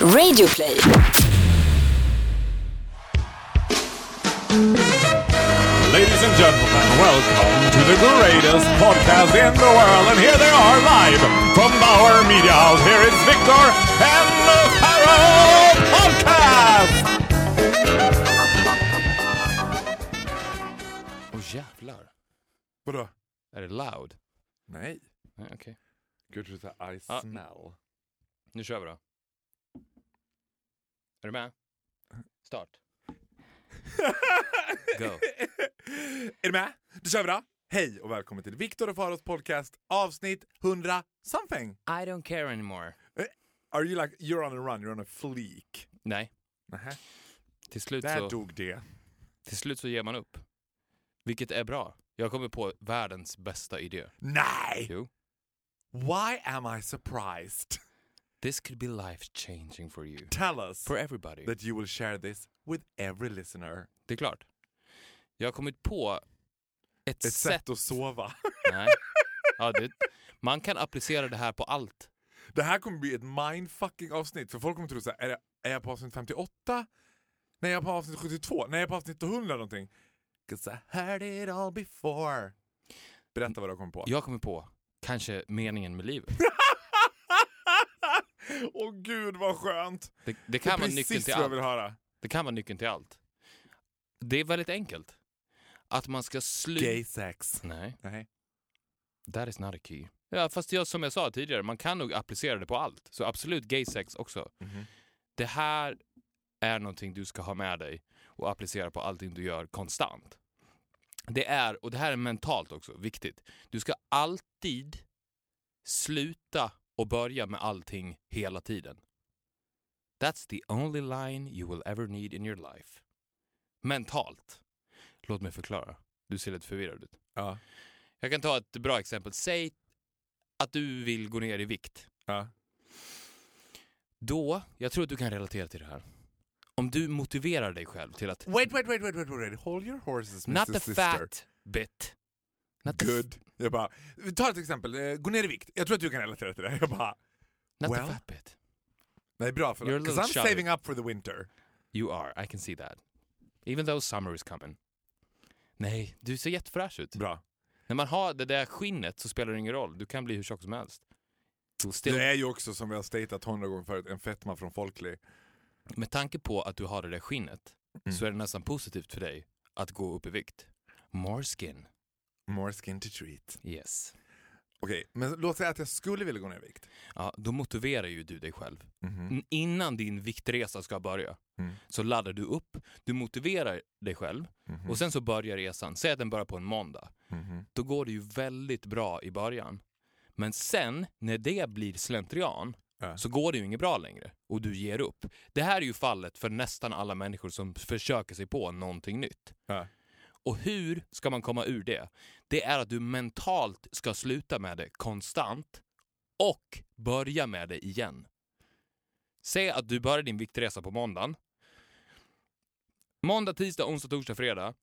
Radioplay. Ladies and gentlemen, welcome to the greatest podcast in the world. And here they are live from Bauer Media House. Here is Victor and the Pharaoh Podcast! Åh jävlar. Vadå? Är det loud? Nej. Nej, Okej. Good to say I Ja. smell. Nu kör vi då. Är du med? Start. Go. Är du med? Då kör vi då. Hej och välkommen till Victor och Faros podcast avsnitt 100 something. I don't care anymore. Are you like, you're on a run, you're on a fleek? Nej, Nähä. till slut, Där så, dog det. till slut så ger man upp. Vilket är bra. Jag kommer på världens bästa idé. Nej! Jo. Why am I surprised? This could be life changing for you. Tell us For everybody. that you will share this with every listener. Det är klart. Jag har kommit på ett, Ett sätt att sova. Nej. Ja, det, man kan applicera det här på allt. Det här kommer bli ett mindfucking avsnitt för folk kommer tro såhär, är, jag- är jag på avsnitt 58? Nej, jag är på avsnitt 72? Nej, jag är på avsnitt 100 någonting. 'Cause I heard it all before. Berätta vad du har kommit på. Jag kommer på kanske meningen med livet. Åh gud vad skönt! Det, det Det kan är vara nyckeln till allt. höra. Det kan vara nyckeln till allt. Det är väldigt enkelt. Att man ska sluta... Gay sex. Nej, Nej. that is not a key. Ja, fast jag, som jag sa tidigare, man kan nog applicera det på allt. Så absolut gay sex också. Mhm. Det här är någonting du ska ha med dig och applicera på allting du gör konstant. Det är, och det här är mentalt också, viktigt. Du ska alltid sluta och börja med allting hela tiden. That's the only line you will ever need in your life. Mentalt. Låt mig förklara. Du ser lite förvirrad ut. Ja. Jag kan ta ett bra exempel. Säg att du vill gå ner i vikt. ja. Då, jag tror att du kan relatera till det här. Om du motiverar dig själv till att Wait, wait, wait, wait, wait, wait. Hold your horses, Mr. Not the Sister. fat bit. Not the, Good. Jag bara, ta ett exempel. Eh, Gå ner i vikt. Jag tror att du kan relatera till det. Jag bara, not well. the fat bit. nej bra för You're a little I'm shy. saving up for the winter. You are, I can see that. Even though summer is coming. Nej, du ser jättefräsch ut. Bra. När man har det där skinnet så spelar det ingen roll. Du kan bli hur tjock som helst. Still, Det är ju också som vi har statat hundra gånger förut, en fetma från Folklig. Med tanke på att du har det där skinnet Mm. så är det nästan positivt för dig att gå upp i vikt. More skin. More skin to treat. Yes. Okej, men låt säga att jag skulle vilja gå ner i vikt. Ja, då motiverar ju du dig själv. N- Innan din viktresa ska börja Mm. så laddar du upp, du motiverar dig själv Mhm. och sen så börjar resan. Säg att den börjar på en måndag. Mhm. Då går det ju väldigt bra i början. Men sen, när det blir slentrian, så går det ju inget bra längre och du ger upp. Det här är ju fallet för nästan alla människor som försöker sig på någonting nytt. Ja. Och hur ska man komma ur det? Det är att du mentalt ska sluta med det konstant och börja med det igen. Säg att du börjar din viktresa på måndagen. Måndag, tisdag, onsdag, torsdag, fredag.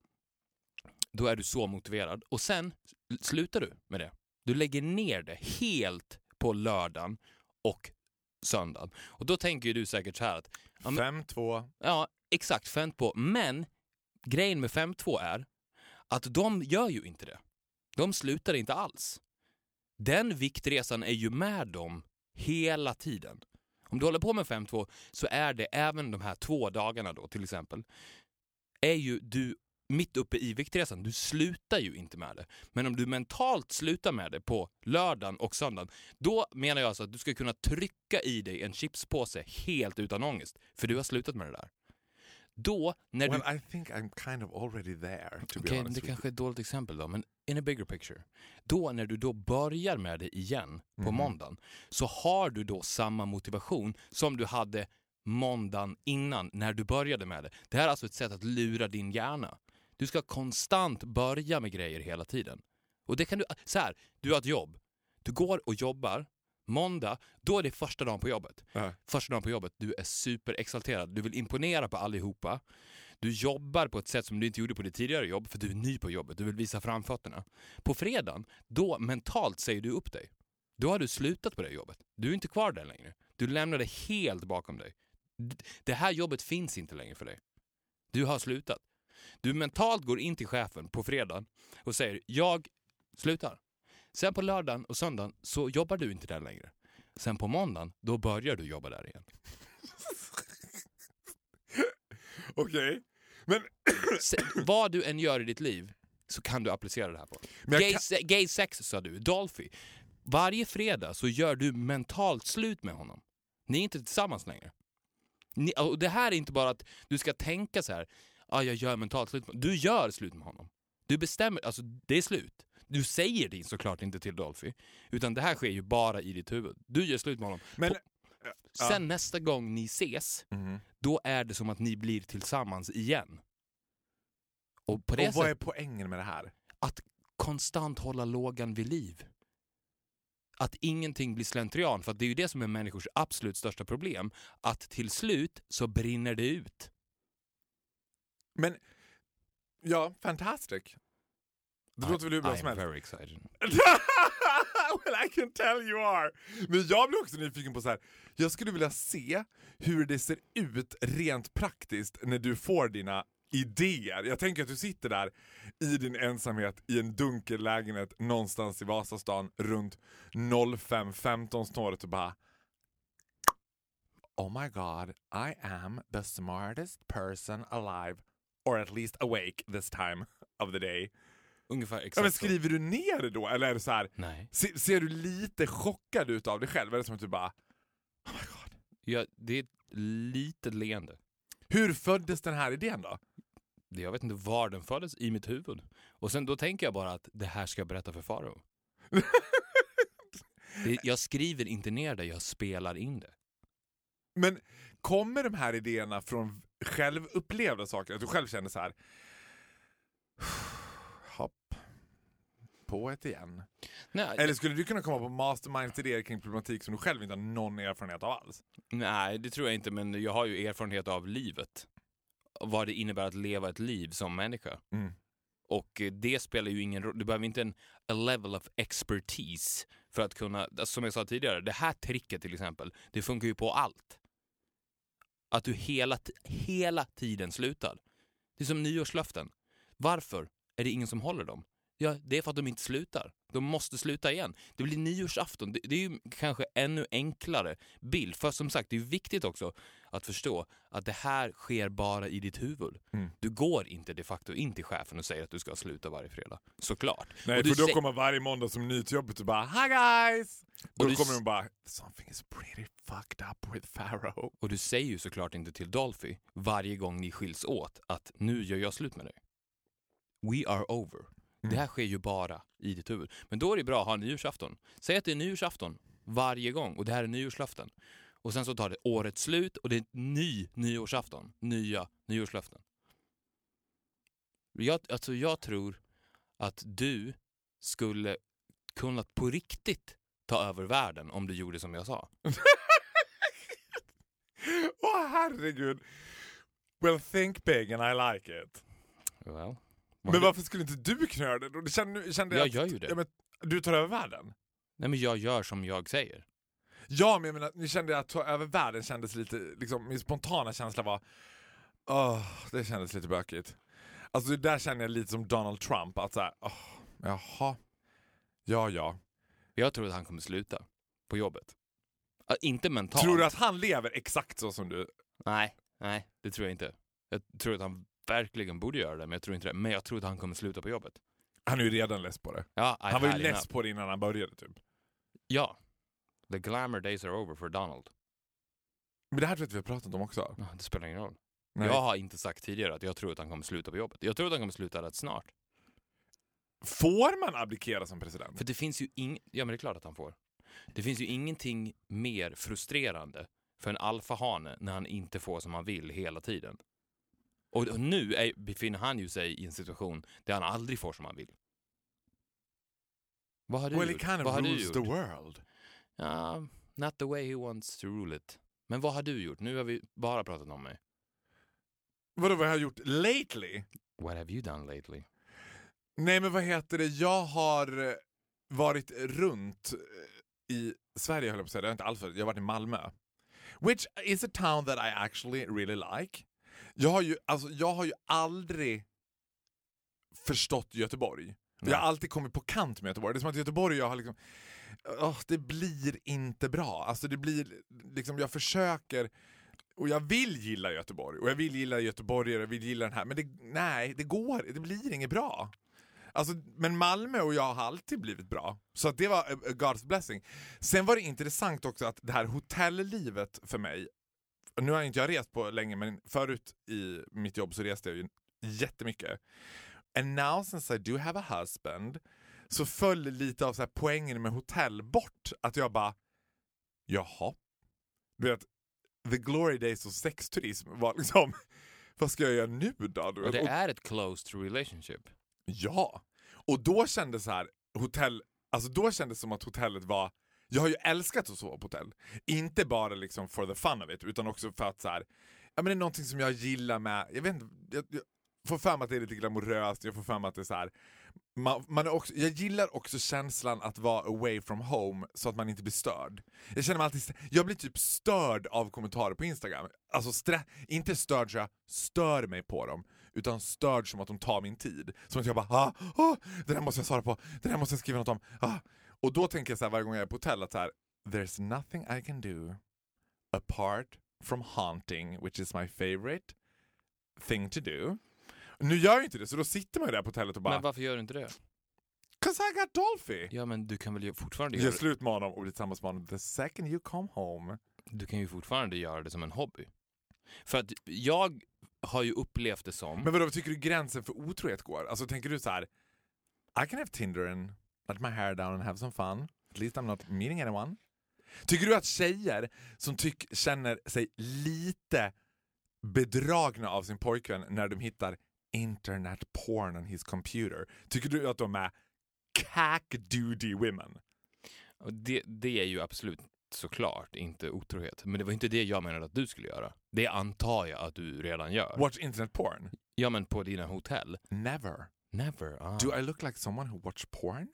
Då är du så motiverad. Och sen slutar du med det. Du lägger ner det helt på lördagen och söndagen. Och då tänker du säkert så här att Ja, men- Fem, två. Ja, exakt. 5 på. Men grejen med 5-2 är att de gör ju inte det. De slutar inte alls. Den viktresan är ju med dem hela tiden. Om du håller på med 5-2 så är det även de här två dagarna då till exempel, är ju du mitt uppe i viktresan. Du slutar ju inte med det. Men om du mentalt slutar med det på lördagen och söndagen, då menar jag alltså att du ska kunna trycka i dig en chipspåse helt utan ångest, för du har slutat med det där. Då, när du... Well, I think I'm kind of already there, to be Okej, honest det kanske är ett dåligt exempel då, men in a bigger picture. Då när du då börjar med det igen på Mhm. måndagen, så har du då samma motivation som du hade måndagen innan när du började med det. Det här är alltså ett sätt att lura din hjärna. Du ska konstant börja med grejer hela tiden. Och det kan du, så här, du har ett jobb. Du går och jobbar, måndag, då är det första dagen på jobbet. Ja. Första dagen på jobbet, du är superexalterad, du vill imponera på allihopa. Du jobbar på ett sätt som du inte gjorde på ditt tidigare jobb för du är ny på jobbet, du vill visa framfötterna. På fredagen, då mentalt säger du upp dig. Då har du slutat på det jobbet. Du är inte kvar där längre. Du lämnar det helt bakom dig. Det här jobbet finns inte längre för dig. Du har slutat. Du mentalt går in till chefen på fredagen och säger jag slutar. Sen på lördagen och söndagen så jobbar du inte där längre. Sen på måndagen, då börjar du jobba där igen. Okej. Men, vad du än gör i ditt liv så kan du applicera det här på. Gay, kan- se- gay sex sa du, Dolphy. Varje fredag så gör du mentalt slut med honom. Ni är inte tillsammans längre. Ni, och det här är inte bara att du ska tänka så här, ah, jag gör mentalt slut med Du gör slut med honom. Du bestämmer, alltså det är slut. Du säger det såklart inte till Dolphy, utan det här sker ju bara i ditt huvud. Du gör slut med honom. men, På- Sen nästa gång ni ses, Mhm. då är det som att ni blir tillsammans igen. Och på det och vad är poängen med det här? att konstant hålla lågan vid liv. Att ingenting blir slentrian, för att det är ju det som är människors absolut största problem. Att till slut så brinner det ut. Men, ja, fantastic. Det låter väl hur bra som helst. very excited. well I can tell you are! Men jag blir också nyfiken på så här. jag skulle vilja se hur det ser ut rent praktiskt när du får dina idéer. Jag tänker att du sitter där i din ensamhet i en dunkel lägenhet någonstans i Vasastan runt 05.15 snåret och bara Oh my god, I am the smartest person alive. Or at least awake this time of the day. Ungefär Ja, men exakt skriver du ner det då? Eller är det så här, Nej. se, ser du lite chockad ut av dig själv? Är det som att du bara Oh my god. Ja, det är ett litet leende. Hur föddes den här idén då? Jag vet inte var den föddes, i mitt huvud. Och sen då tänker jag bara att det här ska jag berätta för Farao. Jag skriver inte ner det, jag spelar in det. Men kommer de här idéerna från självupplevda saker? Att du själv känner så här. På ett igen. Nej, Eller skulle du kunna komma på masterminds idéer kring problematik som du själv inte har någon erfarenhet av alls? nej, det tror jag inte, men jag har ju erfarenhet av livet. Vad det innebär att leva ett liv som människa. Mm. Och eh, det spelar ju ingen roll. Du behöver inte en a level of expertise för att kunna, alltså, som jag sa tidigare, det här tricket till exempel, det funkar ju på allt. Att du hela, hela tiden slutar. Det är som nyårslöften. Varför är det ingen som håller dem? Ja, det är för att de inte slutar. De måste sluta igen. Det blir nyårsafton. Det, det är ju kanske ännu enklare bild. För som sagt, det är viktigt också att förstå att det här sker bara i ditt huvud. Mm. Du går inte de facto in till chefen och säger att du ska sluta varje fredag. Såklart. Nej, och du för då kommer varje måndag som ny till jobbet och bara Hi guys! Då kommer de bara Something is pretty fucked up with Pharaoh. Och du säger ju såklart inte till Dolphy varje gång ni skiljs åt att nu gör jag slut med dig. We are over. Det här sker ju bara i ditt huvud. Men då är det bra att ha nyårsafton. Säg att det är nyårsafton varje gång och det här är nyårslöften. Och sen så tar det året slut och det är en ny nyårsafton. Nya nyårslöften. Jag, alltså jag tror att du skulle kunna på riktigt ta över världen om du gjorde som jag sa. Åh herregud! Well think big and I like it. Well, Men varför skulle inte du kunna göra det? då? Kände, kände Jag att, gör ju det. Ja, men, du tar över världen? Nej men jag gör som jag säger. Ja, men jag menar, ni kände att ta över världen kändes lite, liksom, min spontana känsla var, åh, det kändes lite bökigt. Alltså det där känner jag lite som Donald Trump, att såhär, åh, jaha, ja ja. Jag tror att han kommer sluta på jobbet. Äh, inte mentalt. Tror du att han lever exakt så som du? Nej, nej, det tror jag inte. Jag tror att han verkligen borde göra det, men jag tror inte det. Men jag tror att han kommer sluta på jobbet. Han är ju redan less på det. Ja, Han var ju less på det innan han började typ. Ja. The glamour days are over for Donald. Men det här tror jag att vi har pratat om också. Det spelar ingen roll. Nej. Jag har inte sagt tidigare att jag tror att han kommer sluta på jobbet. Jag tror att han kommer sluta rätt snart. Får man abdikera som president? För det finns ju ing... Ja, men det är klart att han får. Det finns ju ingenting mer frustrerande för en alfahane när han inte får som han vill hela tiden. Och nu är, befinner han ju sig i en situation där han aldrig får som han vill. Vad har du Well, gjort? it kind of rules the world. Ja, not the way he wants to rule it. Men vad har du gjort? Nu har vi bara pratat om mig. Vadå, vad har jag gjort lately? What have you done lately? Nej men vad heter det, jag har eh, varit runt eh, i Sverige höll jag på att säga, det har inte alls varit. jag har varit i Malmö. Which is a town that I actually really like. Jag har ju, alltså, jag har ju aldrig förstått Göteborg. Jag har alltid kommit på kant med Göteborg. Det är som att Göteborg och jag har liksom... åh, det blir inte bra. Alltså det blir liksom, jag försöker och jag vill gilla Göteborg och jag vill gilla göteborgare, jag vill gilla den här men det, nej, det går, det blir inget bra. Alltså, men Malmö och jag har alltid blivit bra. Så att det var a, a God's blessing. Sen var det intressant också att det här hotelllivet för mig, nu har inte jag rest på länge men förut i mitt jobb så reste jag ju jättemycket. And now since I do have a husband så föll lite av så här poängen med hotell bort. Att jag bara, jaha. Du vet, the glory days of sexturism var liksom, vad ska jag göra nu då? Du Och vet? det är ett closed relationship. Ja, och då kändes så här, hotell, alltså då kändes det som att hotellet var jag har ju älskat att sova på hotell. Inte bara liksom for the fun of it, utan också för att så här, ja, men det är någonting som jag gillar med, jag vet inte, jag, jag får för mig att det är lite glamoröst, jag får för mig att det är så här, man, man är också, jag gillar också känslan att vara away from home så att man inte blir störd. Jag känner mig alltid, jag blir typ störd av kommentarer på Instagram. Alltså stre, inte störd så jag stör mig på dem, utan störd som att de tar min tid. Som att jag bara ah, ah, det där måste jag svara på, det där måste jag skriva något om. Ah. Och då tänker jag så här, varje gång jag är på hotell att så här, there's nothing I can do apart from haunting, which is my favorite thing to do. Nu gör jag inte det, så då sitter man ju där på hotellet och bara Men varför gör du inte det? Cause I got Dolphy! Ja men du kan väl fortfarande göra Gör det. slut med honom och blir tillsammans med honom the second you come home. Du kan ju fortfarande göra det som en hobby. För att jag har ju upplevt det som... Men vadå, tycker du gränsen för otrohet går? Alltså tänker du så här: I can have Tinder and let my hair down and have some fun. At least I'm not meeting anyone. Tycker du att tjejer som tyck, känner sig lite bedragna av sin pojkvän när de hittar internet porn on his computer, tycker du att de är cack-duty women? Det, det är ju absolut såklart inte otrohet. Men det var inte det jag menade att du skulle göra. Det antar jag att du redan gör. Watch internet porn? Ja men på dina hotell. Never. Never. Ah. Do I look like someone who watch porn?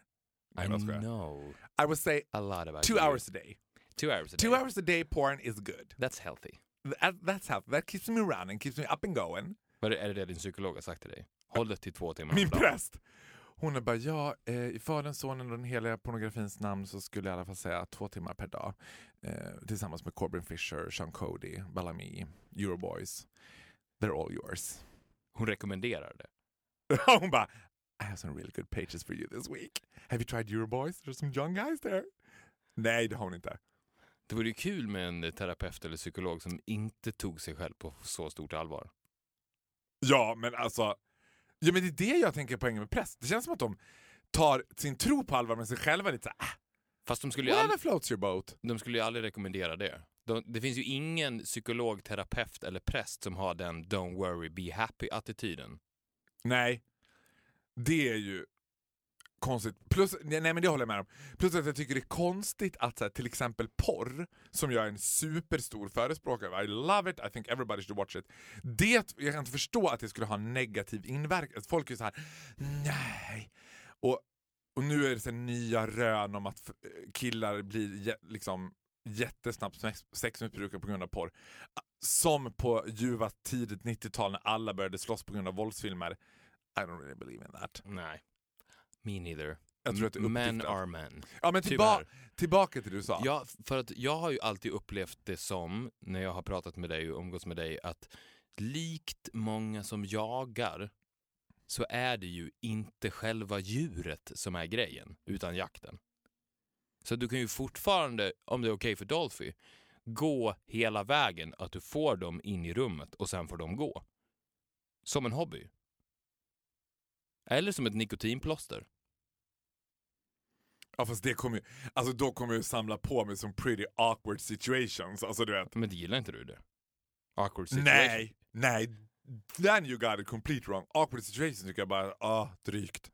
I know I would say a lot about two you. hours a day. Two hours a Two day. hours a day porn is good. That's healthy. That, that's how, that keeps me running, keeps me up and going. Var det, är det det din psykolog har sagt till dig? Håll det till två timmar Min präst! Hon är bara, ja, eh, i Faderns, Sonen och den heliga pornografins namn så skulle jag i alla fall säga två timmar per dag. Eh, tillsammans med Corbin Fisher, Sean Cody, Bellamy, Euroboys. They're all yours. Hon rekommenderar det. Hon bara, I have some really good pages for you this week. Have you tried Euroboys? There's some young guys there. Nej, det har hon inte. Det vore ju kul med en terapeut eller psykolog som inte tog sig själv på så stort allvar. Ja, men alltså. Ja, men det är det jag tänker poängen med präst. Det känns som att de tar sin tro på allvar med sig själva lite såhär, ah, Fast de skulle all, floats your boat. de skulle ju aldrig rekommendera det. De, det finns ju ingen psykolog, terapeut eller präst som har den don't worry, be happy-attityden. Nej, det är ju konstigt. Plus, nej men det håller jag med om. Plus att jag tycker det är konstigt att så här, till exempel porr, som jag är en superstor förespråkare av, I love it, I think everybody should watch it. Det, jag kan inte förstå att det skulle ha negativ inverkan. Folk är så här, nej. Och, och nu är det så här, nya rön om att eh, killar blir liksom jättesnabbt sexmissbrukare på grund av porr. Som på ljuva tidigt 90-tal när alla började slåss på grund av våldsfilmer. I don't really believe in that. Nej. Me neither. Jag tror att det är men are men. Ja men tillba tillbaka till det du sa. Ja, för att jag har ju alltid upplevt det som, när jag har pratat med dig och umgås med dig, att likt många som jagar så är det ju inte själva djuret som är grejen, utan jakten. Så du kan ju fortfarande, om det är okej för Dolphy, gå hela vägen att du får dem in i rummet och sen får de gå. Som en hobby. Eller som ett nikotinplåster. Ja fast det kommer ju, alltså då kommer jag samla på mig som pretty awkward situations. Alltså du vet. Men det gillar inte du det? Awkward situation. Nej, nej. Then you got it complete wrong. Awkward situations tycker jag bara, ah, drygt.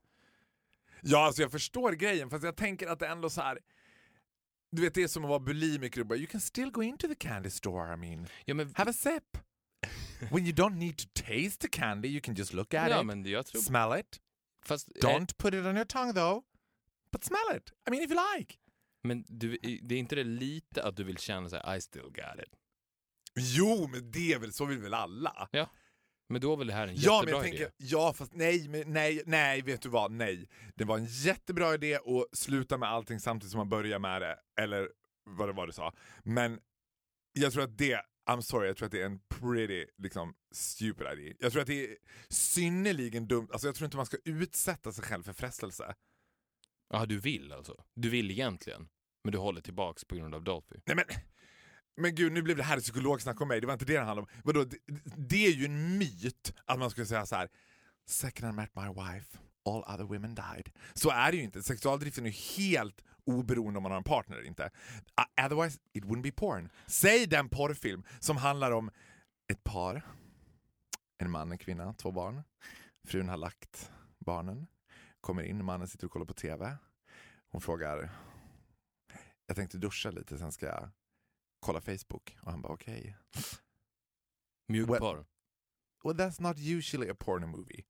Ja alltså jag förstår grejen fast jag tänker att det ändå så här. Du vet det är som att vara bulimiker och bara, you can still go into the candy store I mean. Ja, men, Have a sip. When you don't need to taste the candy you can just look at ja, it, men jag tror... smell it. Fast, eh, Don't put it on your tongue though. But smell it. I mean if you like. Men du, det är inte det lite att du vill känna så här, I still got it? Jo, men det är väl, så vill väl alla? Men då är väl det här en Ja, jättebra jag idé? tänker, ja fast nej, men nej, nej, vet du vad, nej. Det var en jättebra idé att sluta med allting samtidigt som man börjar med det, eller vad det var du sa. Men jag tror att det, I'm sorry, jag tror att det är en pretty liksom, stupid idea. Jag tror att det är synnerligen dumt, alltså jag tror inte man ska utsätta sig själv för frestelse. Ja, du vill alltså? Du vill egentligen, men du håller tillbaks på grund av Dolphy? Nej men, men gud, nu blev det här ett psykologsnack om mig, det var inte det det handlade om. Vadå, det, det är ju en myt att man skulle säga så här. Second I met my wife, all other women died. Så är det ju inte. Sexualdriften är ju helt oberoende om man har en partner eller inte. Uh, otherwise it wouldn't be porn. Säg den porrfilm som handlar om ett par, en man, en kvinna, två barn. Frun har lagt barnen, kommer in, mannen sitter och kollar på TV. Hon frågar, jag tänkte duscha lite, sen ska jag kolla Facebook. Och han bara okej. Mjukporr? Well that's not usually a porno movie.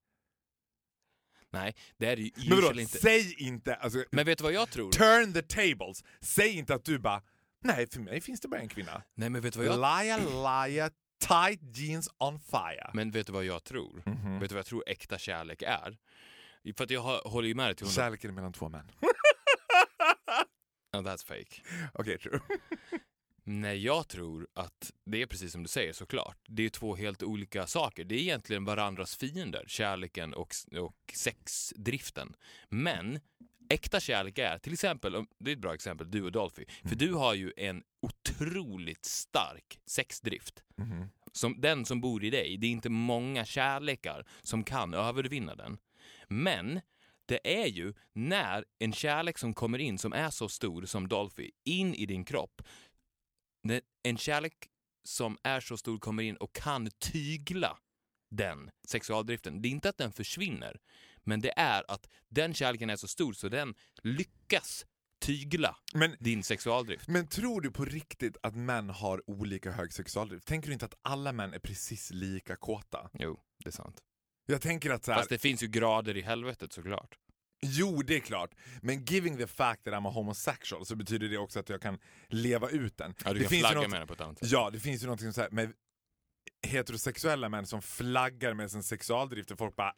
Nej, det är det ju Men vadå, inte. säg inte, alltså, Men vet du vad jag tror? turn the tables. Säg inte att du bara, nej för mig finns det bara en kvinna. Nej, men vet du vad jag... Liar, liar, tight jeans on fire. Men vet du vad jag tror? Mhm. Vet du vad jag tror äkta kärlek är? För att jag håller ju med dig till. Kärleken mellan två män. Oh, that's fake. Okej, true. Nej, jag tror att det är precis som du säger såklart. Det är två helt olika saker. Det är egentligen varandras fiender, kärleken och, och sexdriften. Men äkta kärlek är, till exempel, det är ett bra exempel, du och Dolphy. För du har ju en otroligt stark sexdrift. Mhm. Som, den som bor i dig. Det är inte många kärlekar som kan övervinna den. Men det är ju när en kärlek som kommer in som är så stor som Dolphy in i din kropp. När en kärlek som är så stor kommer in och kan tygla den sexualdriften. Det är inte att den försvinner, men det är att den kärleken är så stor så den lyckas tygla Men, din sexualdrift. men tror du på riktigt att män har olika hög sexualdrift? Tänker du inte att alla män är precis lika kåta? Jo, det är sant. Jag tänker att så här, Fast det finns ju grader i helvetet såklart. Jo, det är klart. Men giving the fact that I'm a homosexual så betyder det också att jag kan leva ut den. Ja, du det kan finns flagga något- med den på ett annat sätt. Ja, det finns ju någonting så här med heterosexuella män som flaggar med sin sexualdrift och folk bara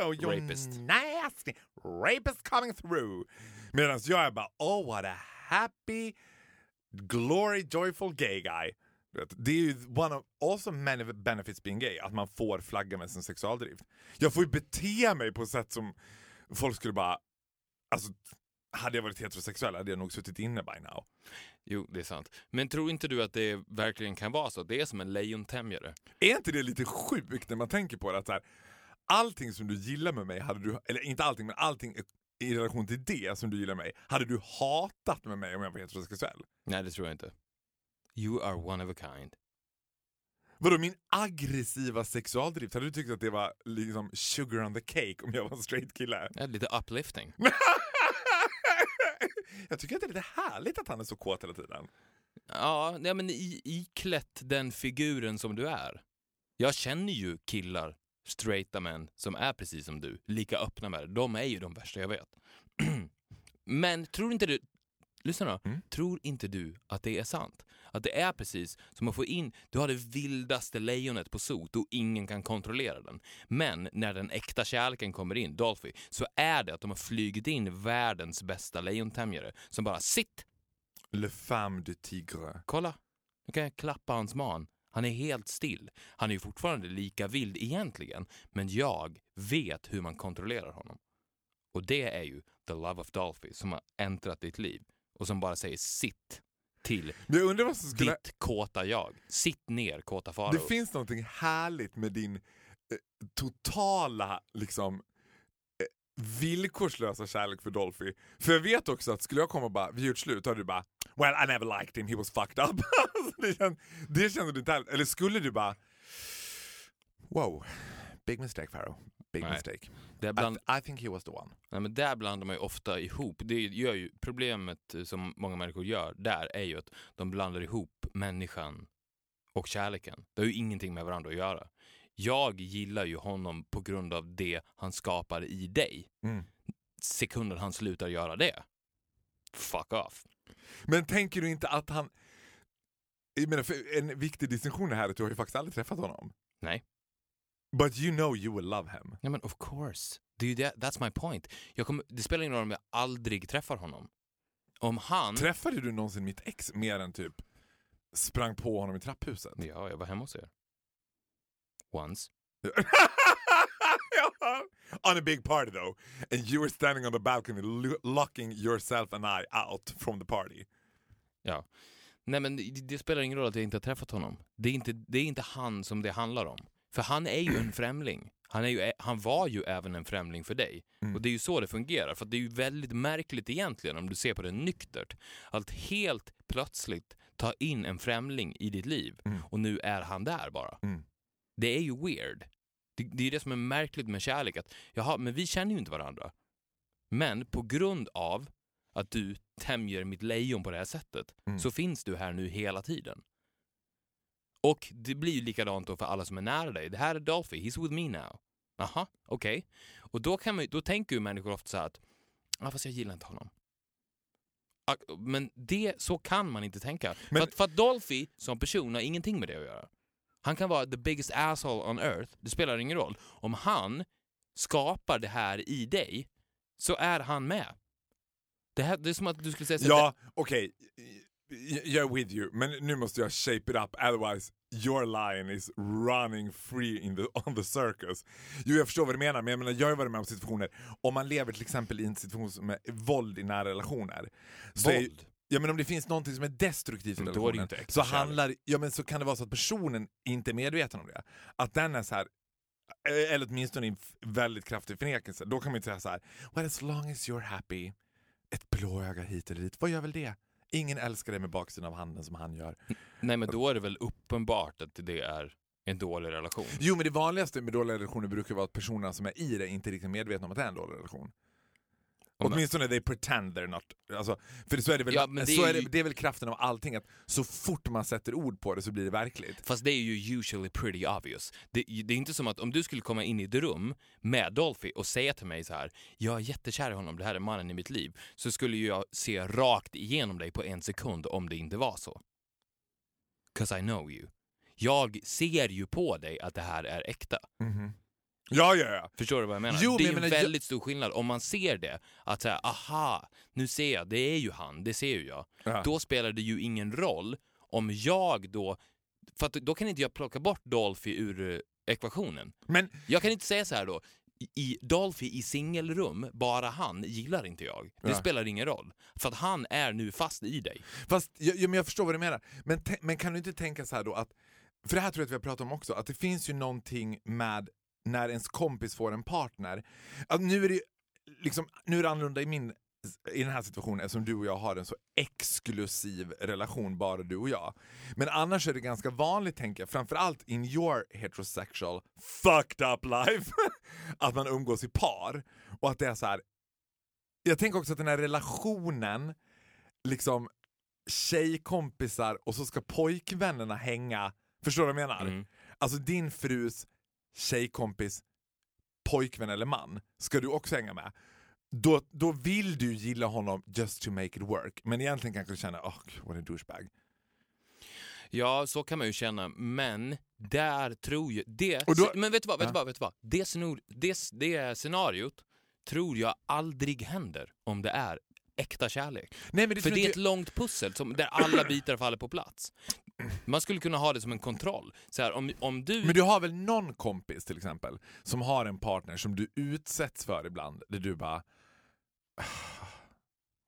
Ew, you're Rapist. nasty! Rapist coming through! Medan jag är bara oh what a happy, glory, joyful gay guy. Det är ju one of also many benefits being gay, att man får flagga med sin sexualdrift. Jag får ju bete mig på sätt som folk skulle bara, alltså hade jag varit heterosexuell hade jag nog suttit inne by now. Jo, det är sant. Men tror inte du att det verkligen kan vara så? Det är som en lejontämjare. Är inte det lite sjukt när man tänker på det? Att så här, allting som du gillar med mig, hade du, eller inte allting, men allting i relation till det som du gillar med mig, hade du hatat med mig om jag var heterosexuell? Nej, det tror jag inte. You are one of a kind. Vadå min aggressiva sexualdrift, hade du tyckt att det var liksom sugar on the cake om jag var en straight kille? Ja, lite uplifting. jag tycker att det är lite härligt att han är så kåt hela tiden. Ja, nej, men i, iklätt den figuren som du är. Jag känner ju killar, straighta män, som är precis som du, lika öppna med det. De är ju de värsta jag vet. men tror inte du, lyssna då, Mm. tror inte du att det är sant? Att det är precis som att få in, du har det vildaste lejonet på sot och ingen kan kontrollera den. Men när den äkta kärleken kommer in, Dolphy, så är det att de har flugit in världens bästa lejontämjare som bara sitt Le femme du tigre. Kolla, nu kan jag klappa hans man. Han är helt still. Han är ju fortfarande lika vild egentligen, men jag vet hur man kontrollerar honom. Och det är ju the love of Dolphy som har äntrat ditt liv och som bara säger sitt till Men jag undrar vad som skulle... ditt kåta jag. Sitt ner, kåta Det farao. finns någonting härligt med din eh, totala liksom eh, villkorslösa kärlek för Dolphy. För jag vet också att skulle jag komma och bara, vi gjort slut, då hade du bara Well I never liked him, he was fucked up. Alltså, det, kände, det kände du inte heller. Eller skulle du bara Wow, big mistake Pharaoh. Big Nej. mistake. Det I, bland, th- I think he was the one. nej, men där blandar man ju ofta ihop. Det gör ju, problemet eh, som många människor gör där är ju att de blandar ihop människan och kärleken. Det har ju ingenting med varandra att göra. Jag gillar ju honom på grund av det han skapar i dig. Mm. Sekunden han slutar göra det, fuck off. Men tänker du inte att han jag menar, en viktig distinktion här är att du har ju faktiskt aldrig träffat honom. Nej. But you know you will love him. Ja men of course. Det är ju det, that's my point. Jag kommer, det spelar ingen roll om jag aldrig träffar honom. Om han... Träffade du någonsin mitt ex mer än typ sprang på honom i trapphuset? ja, jag var hemma hos er. Once. on a big party though, and you were standing on the balcony lo- locking yourself and I out from the party. Ja. Nej men det, det spelar ingen roll att jag inte har träffat honom. Det är inte, det är inte han som det handlar om. För han är ju en främling. Han, är ju, han var ju även en främling för dig. Mm. Och det är ju så det fungerar. För det är ju väldigt märkligt egentligen om du ser på det nyktert. Att helt plötsligt ta in en främling i ditt liv Mm. och nu är han där bara. Mm. Det är ju weird. Det, det är det som är märkligt med kärlek. Att, jaha, men vi känner ju inte varandra. Men på grund av att du tämjer mitt lejon på det här sättet Mm. så finns du här nu hela tiden. Och det blir ju likadant då för alla som är nära dig. Det här är Dolphy, he's with me now. Aha, okej. Och då, kan man, då tänker ju människor ofta så här att, ja fast jag gillar inte honom. Ah, Men det, så kan man inte tänka. Men- För, att, för att Dolphy som person har ingenting med det att göra. Han kan vara the biggest asshole on earth, det spelar ingen roll. Om han skapar det här i dig, så är han med. Det, här, det är som att du skulle säga så Ja, okej. Y- Jag är with you, men nu måste jag shape it up, otherwise your lion is running free in the, on the circus. Jo, jag förstår vad du menar, men jag, menar, jag har varit med om situationer, om man lever till exempel i en situation med våld i nära relationer. Så är, våld. ja, men om det finns någonting som är destruktivt i är relationen, så, handlar, ja, men så kan det vara så att personen inte är medveten om det. Att den är så här eh, eller åtminstone i en väldigt kraftig förnekelse. Då kan man ju säga så här: well as long as you're happy, ett blåöga hit eller dit, vad gör väl det? Ingen älskar dig med baksidan av handen som han gör. Nej men då är det väl uppenbart att det är en dålig relation. Jo men det vanligaste med dåliga relationer brukar vara att personerna som är i det inte är riktigt medvetna om att det är en dålig relation. Om- Åtminstone they pretend they're not. Alltså, för så är det väl, Ja, det så är det, det är väl kraften av allting, att så fort man sätter ord på det så blir det verkligt. Fast det är ju usually pretty obvious. Det, det är inte som att om du skulle komma in i ett rum med Dolphy och säga till mig så här, jag är jättekär i honom, det här är mannen i mitt liv, så skulle jag se rakt igenom dig på en sekund om det inte var så. 'Cause I know you. Jag ser ju på dig att det här är äkta. Ja, ja, ja. Förstår du vad jag menar? Jo, det är men en jag väldigt stor skillnad om man ser det. Att säga, aha, nu ser jag, det är ju han, det ser ju jag. Ja. Då spelar det ju ingen roll om jag då, för då kan inte jag plocka bort Dolphy ur eh, ekvationen. Men Jag kan inte säga så här då, i- Dolphy i singelrum, bara han gillar inte jag. Det Ja. spelar ingen roll. För att han är nu fast i dig. Fast jag, ja, men jag förstår vad du menar. Men, men kan du inte tänka så här då att, för det här tror jag att vi har pratat om också, att det finns ju någonting med när ens kompis får en partner. Att nu är det liksom, nu är det annorlunda i min i den här situationen eftersom du och jag har en så exklusiv relation, bara du och jag. Men annars är det ganska vanligt, tänker jag, framförallt in your heterosexual fucked up life, att man umgås i par. Och att det är så här. Jag tänker också att den här relationen, liksom tjejkompisar och så ska pojkvännerna hänga. Förstår du vad jag menar? Mm. Alltså din frus tjejkompis, pojkvän eller man ska du också hänga med. Då, då vill du gilla honom just to make it work. Men egentligen kanske du känner, oh, what a douchebag. Ja, så kan man ju känna, men där tror jag... Det, då- men vet du vad, vet du vad, vet du vad? Det, scenor, det, det scenariot tror jag aldrig händer om det är äkta kärlek. Nej, men det För det är ett långt pussel som, där alla bitar faller på plats. Man skulle kunna ha det som en kontroll. Så här, om, om du... Men du har väl någon kompis till exempel som har en partner som du utsätts för ibland, där du bara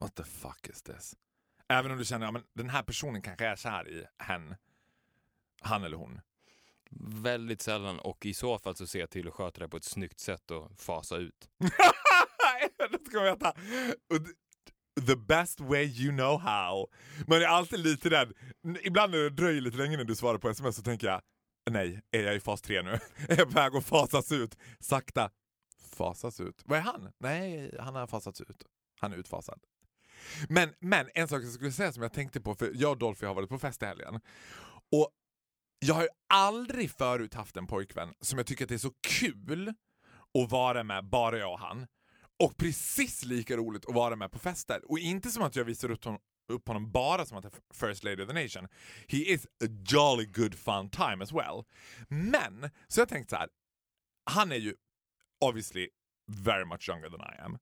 What the fuck is this? Även om du känner att den här personen kanske är kär i hen, han eller hon. Väldigt sällan och i så fall så ser jag till att sköta det på ett snyggt sätt och fasa ut. det ska man veta. The best way you know how. Man är alltid lite rädd. Ibland när det dröjer lite längre när du svarar på sms så tänker jag nej, är jag i fas 3 nu? är jag på väg att fasas ut? Sakta. Fasas ut? Vad är han? Nej, han har fasats ut. Han är utfasad. Men, men en sak jag skulle säga som jag tänkte på, för jag och Dolphy har varit på fest i helgen. Och jag har ju aldrig förut haft en pojkvän som jag tycker att det är så kul att vara med, bara jag och han. Och precis lika roligt att vara med på fester. Och inte som att jag visar upp, honom, upp honom bara som att han är First Lady of the Nation. He is a jolly good fun time as well. Men, så jag tänkte så här. han är ju obviously very much younger than I am.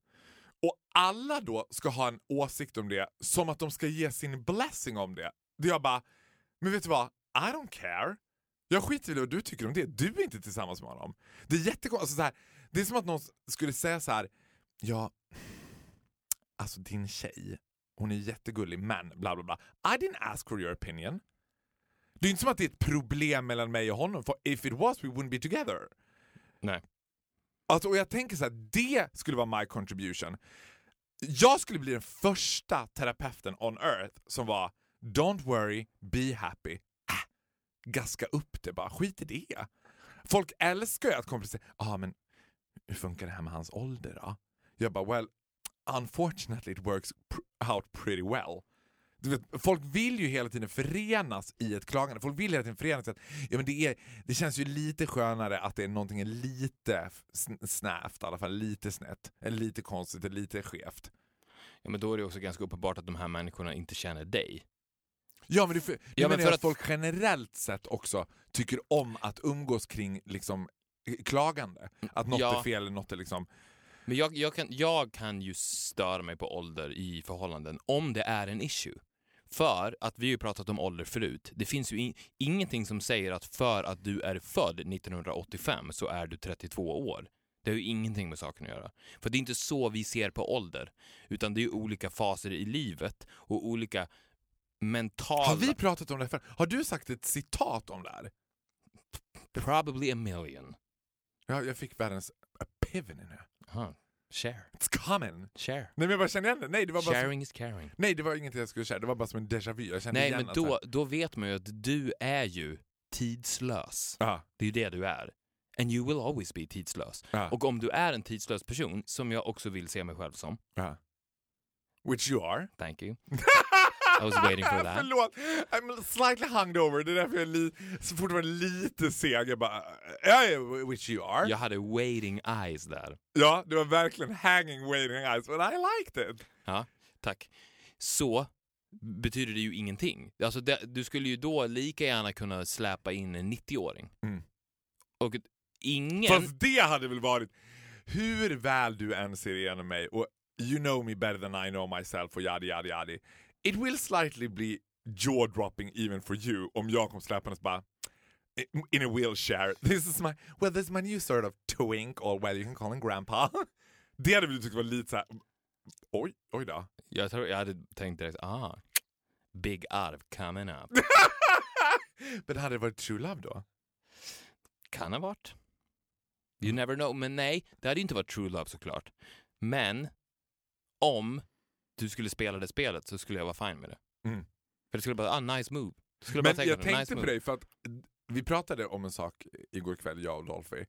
Och alla då ska ha en åsikt om det som att de ska ge sin blessing om det. Det jag bara, men vet du vad? I don't care. Jag skiter i vad du tycker om det. Du är inte tillsammans med honom. Det är jättekonstigt. Alltså det är som att någon skulle säga så här. Ja, alltså din tjej, hon är jättegullig men bla bla bla. I didn't ask for your opinion. Det är inte som att det är ett problem mellan mig och honom. For if it was we wouldn't be together. Nej. Alltså, och jag tänker så här, det skulle vara my contribution. Jag skulle bli den första terapeuten on earth som var Don't worry, be happy. Äh, gaska upp det bara, skit i det. Folk älskar ju att komplicera. Ja, ah, men hur funkar det här med hans ålder då? Jag bara, well, unfortunately it works out pretty well. Vet, folk vill ju hela tiden förenas i ett klagande. Folk vill hela tiden förenas att ja, men det, är, det känns ju lite skönare att det är någonting lite snävt, i alla fall lite snett, eller lite konstigt, eller lite skevt. Ja, men då är det också ganska uppenbart att de här människorna inte känner dig. Ja men du, du ja, menar men för att, att folk generellt sett också tycker om att umgås kring liksom klagande? Att något ja. är fel eller något är liksom... Men jag, jag, kan, jag kan ju störa mig på ålder i förhållanden om det är en issue. För att vi har ju pratat om ålder förut. Det finns ju in, ingenting som säger att för att du är född 1985 så är du 32 år. Det har ju ingenting med saken att göra. För det är inte så vi ser på ålder. Utan det är ju olika faser i livet och olika mentala... Har vi pratat om det förr? Har du sagt ett citat om det här? Probably a million. Ja, jag fick världens epiphany nu. Aha. Share. It's coming. Share. Nej men jag bara känner igen det. Nej, det var bara Sharing som... is caring. Nej det var ingenting jag skulle share, det var bara som en déjà vu. Jag kände Nej igen men då, då vet man ju att du är ju tidslös. Aha. Det är ju det du är. And you will always be tidslös. Aha. Och om du är en tidslös person, som jag också vill se mig själv som. Aha. Which you are. Thank you. I was waiting for that. Förlåt, I'm slightly hungover. Det är därför jag är li fortfarande lite seg. Jag bara, yeah, which you are. Jag hade waiting eyes där. Ja, det var verkligen hanging waiting eyes, but I liked it. Ja, tack. Så betyder det ju ingenting. Alltså det, du skulle ju då lika gärna kunna släpa in en 90-åring. Mm. Och ingen... Fast det hade väl varit, hur väl du än ser igenom mig och you know me better than I know myself och yadi yadi yadi. It will slightly be jaw-dropping even for you om jag kom släpandes bara in a wheelchair. This is my, well this is my new sort of twink, or well you can call him grandpa. Det hade du tyckt var lite såhär, oj, oj då. Jag tror jag hade tänkt direkt, ah, big arv coming up. men hade det varit true love då? Kan ha varit. You never know. Men nej, det hade inte varit true love såklart. Men om du skulle spela det spelet så skulle jag vara fine med det. Mm. För det skulle bara, ah, nice move. Men jag tänkte nice på move. dig, för att vi pratade om en sak igår kväll, jag och Dolphy.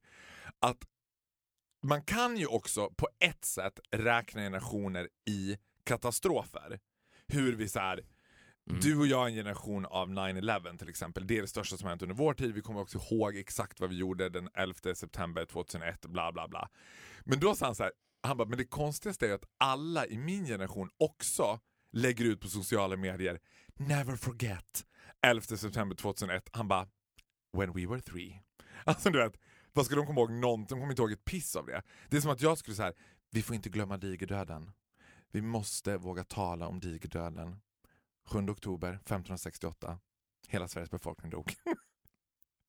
Att man kan ju också på ett sätt räkna generationer i katastrofer. Hur vi så här, mm. du och jag är en generation av 9-11 till exempel. Det är det största som hänt under vår tid. Vi kommer också ihåg exakt vad vi gjorde den 11 september 2001, bla bla bla. Men då sa han så här, han bara, men det konstigaste är att alla i min generation också lägger ut på sociala medier, never forget 11 september 2001. Han bara, when we were three. Alltså du vet, vad ska de komma ihåg någonting? De kommer inte ihåg ett piss av det. Det är som att jag skulle säga, vi får inte glömma digerdöden. Vi måste våga tala om digerdöden. 7 oktober 1568. Hela Sveriges befolkning dog.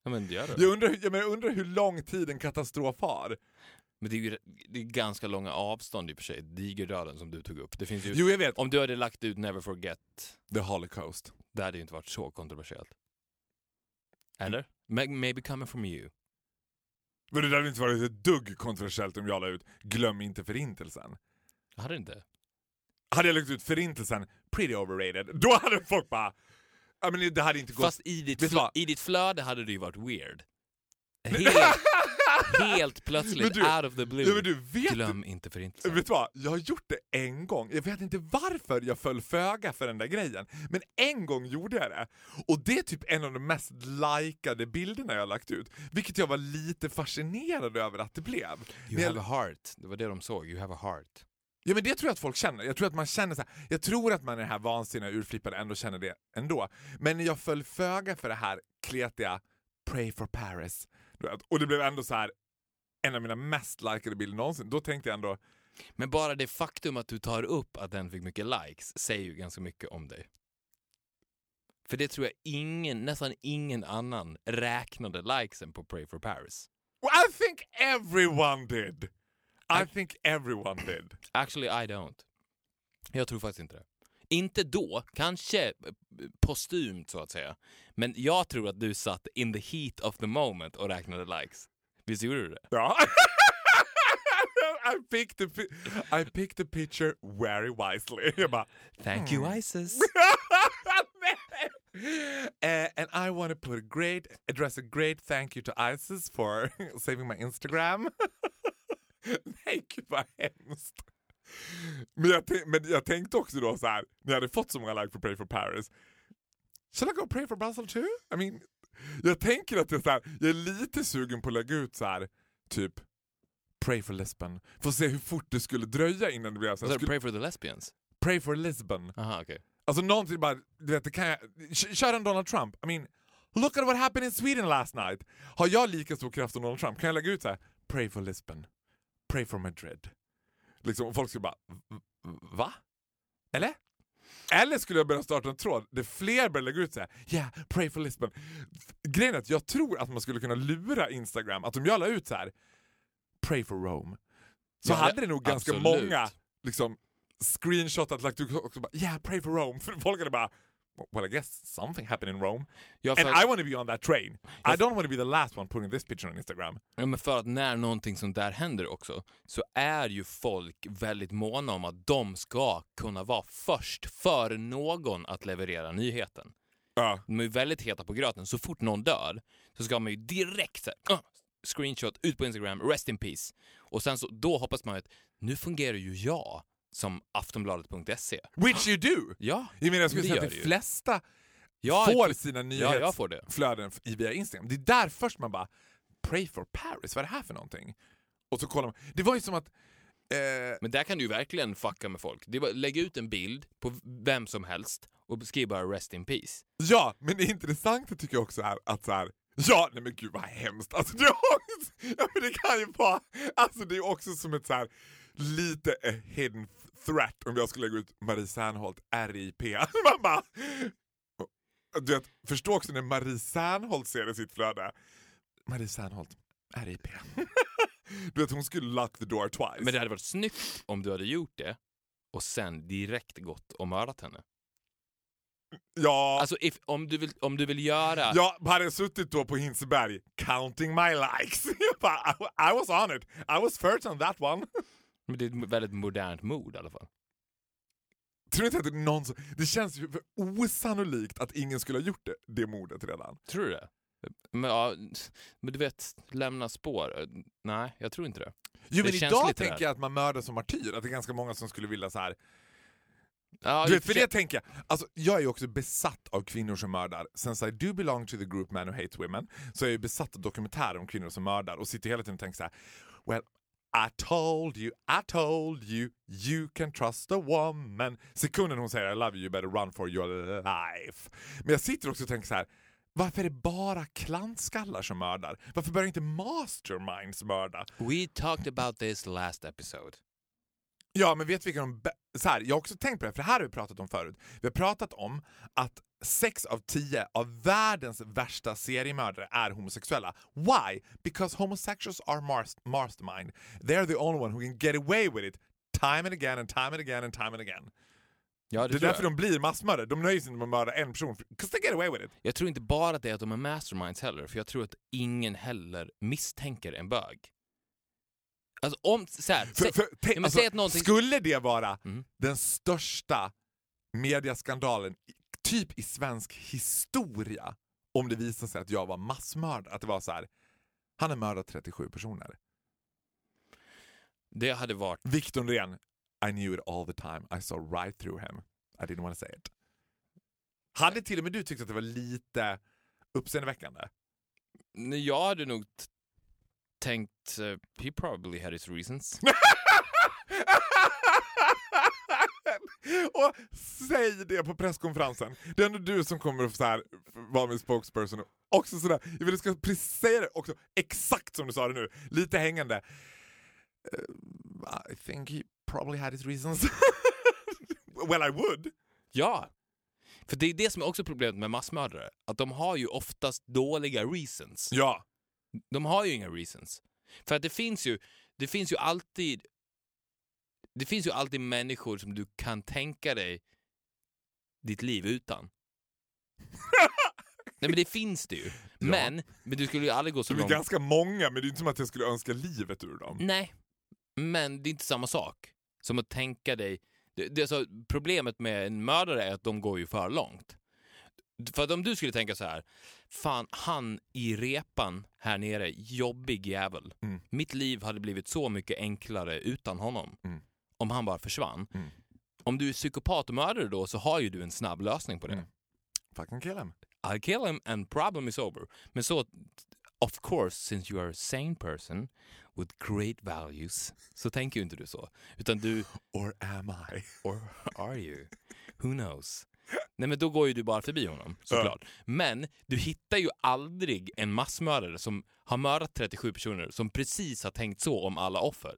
Ja, men gör det. Jag undrar, jag, jag undrar hur lång tid en katastrof har. Men det är ju det är ganska långa avstånd i och för sig. Digerdöden som du tog upp. Det finns ju, jo, jag vet. Om du hade lagt ut Never Forget. The Holocaust. Det hade ju inte varit så kontroversiellt. Eller? Maybe coming from you. Men det hade inte varit ett dugg kontroversiellt om jag la ut Glöm inte förintelsen. Jag hade inte. Hade jag lagt ut förintelsen, pretty overrated, då hade folk bara... I mean, det hade inte gått... Fast i ditt, fl i ditt flöde hade det ju varit weird. Helt, helt plötsligt, du, out of the blue. Ja, du, vet, Glöm inte förintelsen. Vet du vad? Jag har gjort det en gång. Jag vet inte varför jag föll föga för den där grejen. Men en gång gjorde jag det. Och det är typ en av de mest likade bilderna jag har lagt ut. Vilket jag var lite fascinerad över att det blev. You have a heart. Det var det de såg. You have a heart. Ja men det tror jag att folk känner. Jag tror att man känner så här, jag tror att man är det här vansinniga urflippade ändå känner det ändå. Men jag föll föga för det här kletiga Pray for Paris och det blev ändå så här en av mina mest likade bilder någonsin. Då tänkte jag ändå, Men bara det faktum att du tar upp att den fick mycket likes säger ju ganska mycket om dig. För det tror jag ingen, nästan ingen annan räknade likesen på Pray for Paris. well, I think everyone did. I think everyone did. Actually I don't. Jag tror faktiskt inte det. Inte då, kanske eh, postumt så att säga. Men jag tror att du satt in the heat of the moment och räknade likes. Visst gjorde du det? Ja. I picked the I picked the picture very wisely. Jag bara, Thank you Isis. uh, and I want to put a great address a great thank you to Isis for saving my Instagram. Nej, gud vad hemskt. Men jag, men jag tänkte också då så här, när jag hade fått så många like för Pray for Paris, Shall I go pray for Brussels too? I mean, jag tänker att jag, så här, jag är lite sugen på att lägga ut så här, typ Pray for Lisbon. Får se hur fort det skulle dröja innan det blev så här, Så skulle, Pray for the lesbians? Pray for Lisbon. Aha, okej. Alltså någonting bara, du vet, det kan jag, kör en Donald Trump. I mean, look at what happened in Sweden last night. Har jag lika stor kraft som Donald Trump kan jag lägga ut så här: pray for Lisbon, pray for Madrid. Liksom, folk skulle bara, "V- v- va? Eller? Eller skulle jag börja starta en tråd där fler börjar lägga ut så här: yeah, pray for Lisbon. Grejen är att jag tror att man skulle kunna lura Instagram, att om jag la ut så här: pray for Rome, så Ja, hade det nog ganska absolut. många liksom, screenshotat, lagt ut också bara yeah, pray for Rome. För folk hade bara well I guess something happened in Rome. And I want to be on that train. I don't want to be the last one putting this picture on Instagram. ja, men för att när någonting sånt där händer också så är ju folk väldigt måna om att de ska kunna vara först för någon att leverera nyheten. Ja. De är väldigt heta på gröten. Så fort någon dör så ska man ju direkt så här, "Ah, screenshot ut på Instagram, rest in peace. Och sen så, då hoppas man att nu fungerar ju jag som aftonbladet.se. Which you do! Ja, Jag menar jag skulle säga att de flesta får sina ja, får det. nyhetsflöden i- via Instagram. Det är där först man bara Pray for Paris, vad är det här för någonting? Och så kollar man. Det var ju som att eh, Men där kan du ju verkligen fucka med folk. Det är bara, lägg ut en bild på vem som helst och skriv bara rest in peace. Ja, men det intressanta tycker jag också är att så här, ja nej men gud vad hemskt. Alltså det, också, ja, men det kan ju vara, alltså det är också som ett så här lite a hidden threat om jag skulle lägga ut Marie Serneholt RIP. Man bara, du vet, förstå också när Marie Serneholt ser i sitt flöde. Marie Serneholt, RIP. du vet hon skulle lock the door twice. Men det hade varit snyggt om du hade gjort det och sen direkt gått och mördat henne. ja, Alltså if, om, du vill, om du vill göra... Jag hade suttit då på Hinseberg counting my likes. I was on it. I was first on that one. Men det är ett väldigt modernt mod i alla fall. Tror inte att det är någon som, Det känns ju för osannolikt att ingen skulle ha gjort det, det mordet redan. Tror du det? Men, ja, men du vet, lämna spår. Nej, jag tror inte det. Jo Det men känns idag lite tänker jag att man mördar som martyr, att det är ganska många som skulle vilja så här. Ja, Du vet, för det sig- tänker jag, alltså, jag är ju också besatt av kvinnor som mördar. Since I do belong to the group men who hates women, så är jag ju besatt av dokumentärer om kvinnor som mördar och sitter hela tiden och tänker så här. Well, i told you, I told you, you can trust a woman. Sekunden hon säger I love you, you better run for your life. Men jag sitter också och tänker så här. Varför är det bara klantskallar som mördar? Varför börjar inte masterminds mörda? We talked about this last episode. Ja, men vet du vilka de... Så här, jag har också tänkt på det, för det här har vi pratat om förut. Vi har pratat om att sex av tio av världens värsta seriemördare är homosexuella. Why? Because homosexuals are mars- mastermind. They're the only one who can get away with it time and again and time and again and time and again. Ja, det, Det är därför jag. de blir massmördare. De nöjer sig inte med att mörda en person, because they get away with it. jag tror inte bara att det är att de är masterminds heller, för jag tror att ingen heller misstänker en bög. Alltså om, så här, För, för, tänk- men alltså, säg att någonting- Skulle det vara Mm. den största mediaskandalen typ i svensk historia om det visade sig att jag var massmördare? Att det var så här. han har mördat 37 personer. det hade varit... Victor Norén, I knew it all the time. I saw right through him. I didn't want to say it. Hade till och med du tyckt att det var lite uppseendeväckande? Jag hade nog tänkt, uh, he probably had his reasons. och säg det på presskonferensen. Det är ändå du som kommer att så här, vara min spokesperson. Också sådär, jag vill att du ska precis säga det också exakt som du sa det nu, lite hängande. Uh, I think he probably had his reasons. well I would. Ja! För det är det som är också problemet med massmördare. Att de har ju oftast dåliga reasons. Ja. De har ju inga reasons. För att det finns ju, det finns ju alltid det finns ju alltid människor som du kan tänka dig ditt liv utan. Nej men det finns det ju. Men, men du skulle ju aldrig gå så De är långt. ganska många men det är inte som att jag skulle önska livet ur dem. Nej, men det är inte samma sak som att tänka dig... Det, det, alltså, problemet med en mördare är att de går ju för långt. För om du skulle tänka så här, fan han i repan här nere, jobbig jävel. Mm. Mitt liv hade blivit så mycket enklare utan honom. Mm. Om han bara försvann. Mm. Om du är psykopat och mördare då så har ju du en snabb lösning på det. Mm. Fucking kill him. I'll kill him and problem is over. Men så, of course, since you are a sane person with great values, så tänker ju inte du så. Utan du, Or am I? or are you? Who knows? Nej men då går ju du bara förbi honom, såklart. Men du hittar ju aldrig en massmördare som har mördat 37 personer som precis har tänkt så om alla offer.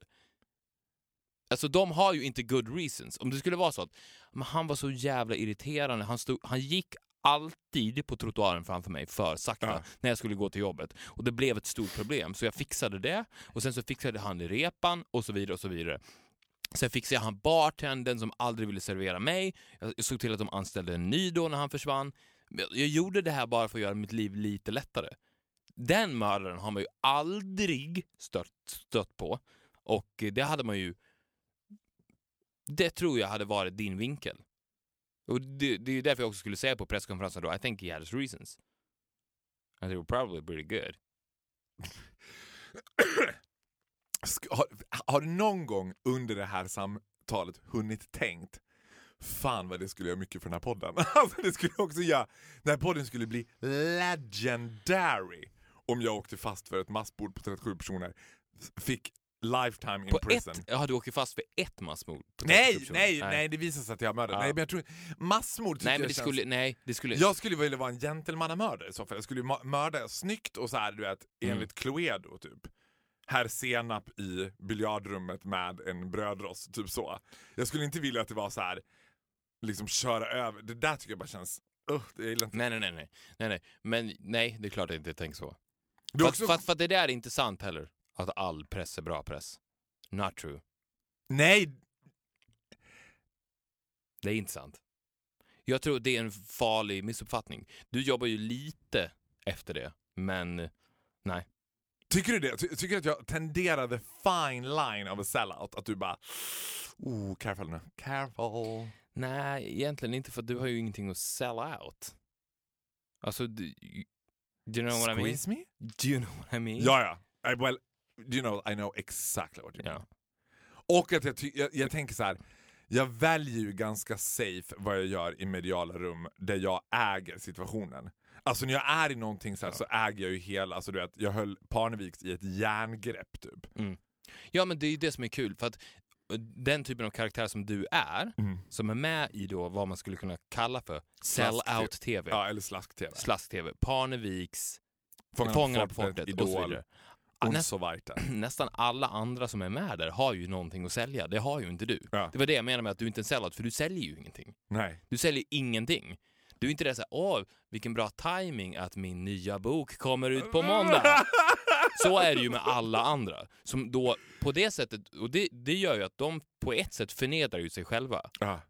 Alltså de har ju inte good reasons. Om det skulle vara så att men han var så jävla irriterande, han, stod, han gick alltid på trottoaren framför mig för sakta Ja. när jag skulle gå till jobbet. Och det blev ett stort problem, så jag fixade det. Och sen så fixade han i repan och så vidare och så vidare. Sen fixade jag han bartendern som aldrig ville servera mig. Jag såg till att de anställde en ny då när han försvann. Jag jag gjorde det här bara för att göra mitt liv lite lättare. Den mördaren har man ju aldrig stött, stött på. Och det hade man ju... Det tror jag hade varit din vinkel. Och det, det är därför jag också skulle säga på presskonferensen då, I think he had his reasons. And they were probably pretty good. Har, har du någon gång under det här samtalet hunnit tänkt Fan vad det skulle göra mycket för den här podden. Alltså det skulle också göra, den här podden skulle bli legendary om jag åkte fast för ett massmord på 37 personer. Fick lifetime in På prison. ett, ja, du åker fast för ett massmord. Nej, 30 personer. nej, nej, det visar sig att jag mördat. Ja. Nej, men jag tror, massmord Nej, men det känns... skulle, nej, det skulle... Jag skulle vilja vara en gentlemannamördare i så fall. Jag skulle mörda snyggt och så här, du vet, Mm. enligt Cluedo typ. Herr Senap i biljardrummet med en brödrost, typ så. Jag skulle inte vilja att det var så här, liksom köra över. Det där tycker jag bara känns... Uh, det inte. Nej, nej, nej, nej, nej, nej. Men nej, det är klart jag inte tänker så. För, också... för, för det där är inte sant heller. Att all press är bra press. Not true. Nej! Det är inte sant. Jag tror det är en farlig missuppfattning. Du jobbar ju lite efter det, men nej. Tycker du det? Ty- tycker du att jag tenderar the fine line of a sellout? Att du bara... Oh, careful nu. Careful. Nej, egentligen inte för du har ju ingenting att sell out. Alltså, do, do you know what I mean? Squeeze me? Do you know what I mean? Ja, ja. I, well, you know, I know exactly what you mean. Ja. Och att jag, jag, jag tänker så här. Jag väljer ju ganska safe vad jag gör i mediala rum där jag äger situationen. Alltså när jag är i någonting så här, så äger jag ju hela, alltså du vet, jag höll Parneviks i ett järngrepp typ. Ja, men det är ju det som är kul. För att eh, den typen av karaktär som du är, Mm. som är med i då vad man skulle kunna kalla för sell-out-tv, Ja, eller slask-tv. slask-tv, Parneviks, Fångarna, Fångarna på fortet och så Idol, vidare. och Näst- så vidare. Nästan alla andra som är med där har ju någonting att sälja. Det har ju inte du. Ja. Det var det jag menade med att du inte är en sellout, för du säljer ju ingenting. Nej. Du säljer ingenting. Du är inte det såhär, åh, vilken bra timing att min nya bok kommer ut på måndag. Så är det ju med alla andra. Som då, på det sättet, och det, det gör ju att de på ett sätt förnedrar ju sig själva. Ja.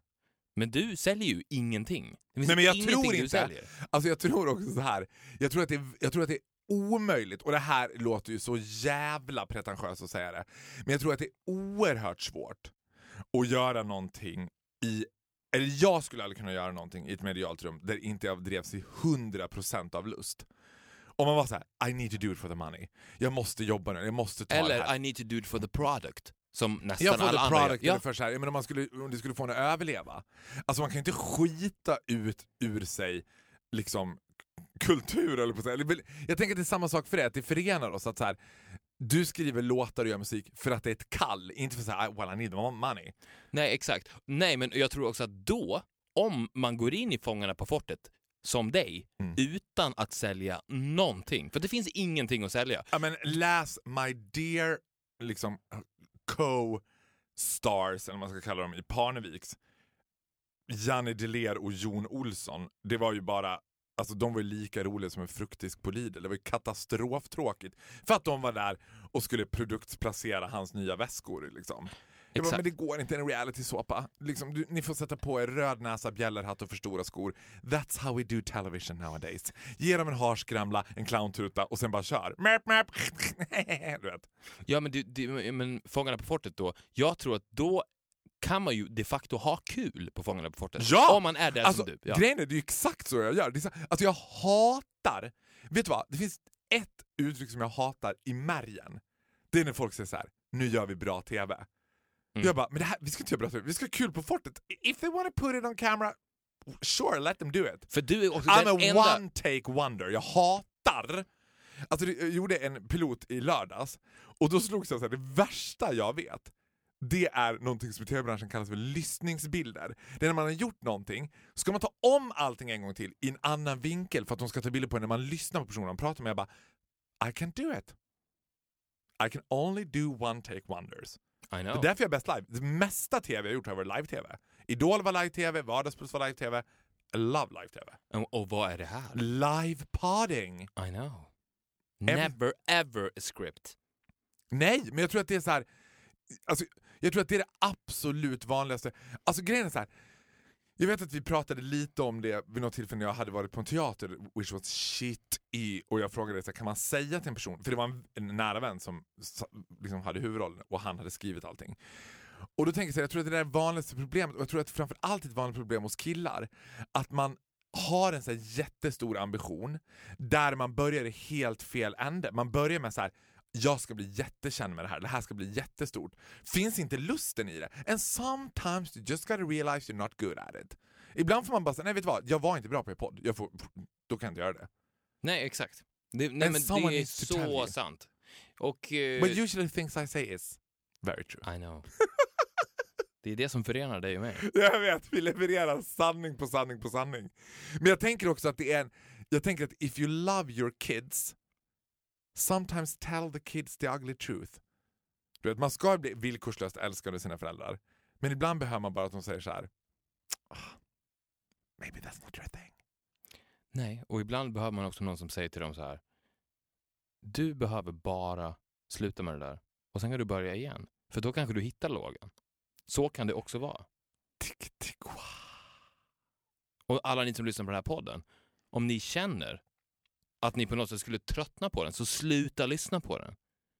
Men du säljer ju ingenting. Det Nej, men jag ingenting tror inte-. Alltså jag tror också så här. Jag tror, att det, jag tror att det är omöjligt, och det här låter ju så jävla pretentiöst att säga det, men jag tror att det är oerhört svårt att göra någonting i eller jag skulle aldrig kunna göra någonting i ett medialt rum där inte jag drevs i 100% av lust. Om man var så här: I need to do it for the money. Jag måste jobba nu, jag måste ta det här. Eller I need to do it for the product. Som nästan Jag får alla andra gör. product Ja. eller för så här, jag menar, om, man skulle, om det skulle få en att överleva. Alltså man kan ju inte skita ut ur sig liksom kultur eller på. Eller, Jag tänker att det är samma sak för det, att det förenar oss. att så här, du skriver låtar och gör musik för att det är ett kall, inte för säga well I need money. Nej, exakt. Nej, men jag tror också att då, om man går in i Fångarna på fortet som dig, Mm. utan att sälja någonting, för det finns ingenting att sälja. Ja, men läs My Dear liksom, co-stars, eller vad man ska kalla dem, i Parneviks. Janne Deler och Jon Olsson. Det var ju bara, alltså de var ju lika roliga som en fruktdisk på Lidl. Det var ju katastroftråkigt. För att de var där och skulle produktplacera hans nya väskor. Liksom. Var, Exakt. men det går inte en reality-såpa. Liksom, du, ni får sätta på er röd näsa, bjällerhatt och för stora skor. That's how we do television nowadays. Ge dem en harskramla, en clowntuta och sen bara kör. Mäp, mäp. du vet. Ja, men, det, det, men Fångarna på fortet då, jag tror att då kan man ju de facto ha kul på Fångarna på fortet. Ja! Om man är där Alltså, som du. Ja. Grejen är, det är exakt så jag gör. Det är så, alltså jag hatar, vet du vad? Det finns ett uttryck som jag hatar i märgen. Det är när folk säger så här: nu gör vi bra TV. Mm. Jag bara, men det här, vi ska inte göra bra TV, vi ska ha kul på fortet. If they want to put it on camera, sure let them do it. För du är också I'm a enda... one take wonder. Jag hatar... Alltså jag gjorde en pilot i lördags och då slogs jag så här, det värsta jag vet det är någonting som i tv-branschen kallas för lyssningsbilder. Det är när man har gjort någonting, ska man ta om allting en gång till i en annan vinkel för att de ska ta bilder på en när man lyssnar på personen man pratar med. Jag bara, I can't do it. I can only do one take wonders. I Det är därför jag är bäst live. Det mesta tv jag gjort har varit live-tv. Idol var live-tv, Vardagspuls var live-tv. I love live-tv. Och, och vad är det här? Live-podding. I know. Never ever a script. Nej, men jag tror att det är så här. Alltså, jag tror att det är det absolut vanligaste. Alltså grejen är så här. Jag vet att vi pratade lite om det vid något tillfälle när jag hade varit på en teater, which was shit i, och jag frågade så här, kan man säga till en person, för det var en, en nära vän som liksom hade huvudrollen och han hade skrivit allting. Och då tänker jag så här, jag tror att det är det vanligaste problemet, och jag tror att framförallt är ett vanligt problem hos killar, att man har en så här jättestor ambition där man börjar i helt fel ände. Man börjar med så här jag ska bli jättekänd med det här, det här ska bli jättestort. Finns inte lusten i det. And sometimes you just gotta realize you're not good at it. Ibland får man bara säga, nej vet du vad, jag var inte bra på er podd, jag får, då kan jag inte göra det. Nej, exakt. Det, nej, And men det är så sant. Och... eh, But usually things I say is very true. I know. det är det som förenar dig och mig. Jag vet, vi levererar sanning på sanning på sanning. Men jag tänker också att det är en, jag tänker att if you love your kids, sometimes tell the kids the ugly truth. Du vet, man ska bli villkorslöst älskad av sina föräldrar, men ibland behöver man bara att de säger så här. "Ah, Maybe that's not your thing. Nej, och ibland behöver man också någon som säger till dem så här. Du behöver bara sluta med det där. Och sen kan du börja igen. För då kanske du hittar lågan. Så kan det också vara. Tick, tick, wow. Och alla ni som lyssnar på den här podden, om ni känner att ni på något sätt skulle tröttna på den, så sluta lyssna på den.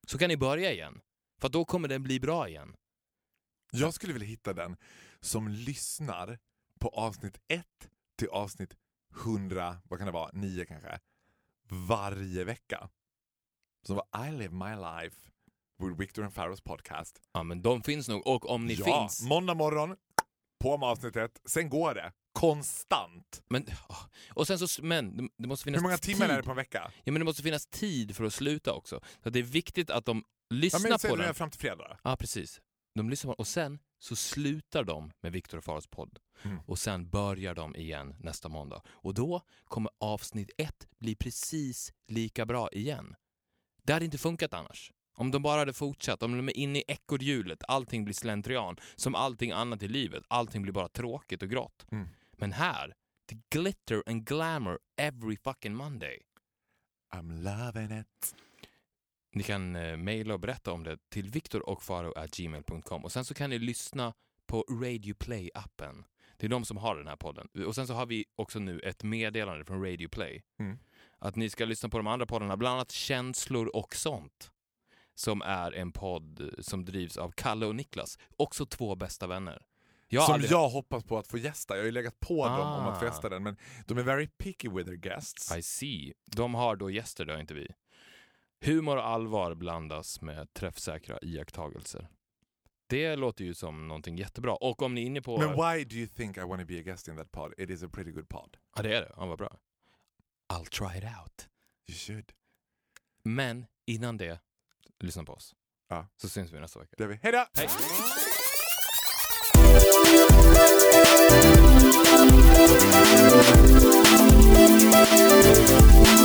Så kan ni börja igen. För då kommer den bli bra igen. Jag skulle vilja hitta den som lyssnar på avsnitt 1 till avsnitt 100, vad kan det vara, 9 kanske, varje vecka. Som var I live my life with Victor and Farrows podcast. Ja, men de finns nog. Och om ni ja, finns... måndag morgon, på med avsnittet, sen går det. Konstant. Men, och sen så, men det- måste finnas Hur många timmar tid. är det på en vecka? Ja, men det måste finnas tid för att sluta också. Så det är viktigt att de Ja, lyssnar men säg på den. fram till fredag. Ja, precis. De lyssnar på Och sen så slutar de med Viktor och Faros podd. Mm. Och sen börjar de igen nästa måndag. Och då kommer avsnitt ett bli precis lika bra igen. Det hade inte funkat annars. Om de bara hade fortsatt, om de är inne i ekorrhjulet, allting blir slentrian, som allting annat i livet, allting blir bara tråkigt och grått. Mm. Men här, the glitter and glamour every fucking Monday. I'm loving it. Ni kan eh, mejla och berätta om det till viktorochfaro.gmail.com och sen så kan ni lyssna på Radio Play-appen. Det är de som har den här podden. Och sen så har vi också nu ett meddelande från Radio Play. Mm. Att ni ska lyssna på de andra poddarna, bland annat Känslor och sånt. Som är en podd som drivs av Kalle och Niklas. Också två bästa vänner. Jag Som aldrig- jag hoppas på att få gästa. Jag har ju legat på dem om att få Ah. gästa den, men de är very picky with their guests. I see. De har då gäster, det har inte vi. Humor och allvar blandas med träffsäkra iakttagelser. Det låter ju som någonting jättebra. Och om ni är inne på... Men why do you think I want to be a guest in that pod? It is a pretty good pod. Ja, det är det. Ja, vad bra. I'll try it out. You should. Men innan det, lyssna på oss. Ja. Så syns vi nästa vecka. Det gör vi. Hej då! Hej! thank you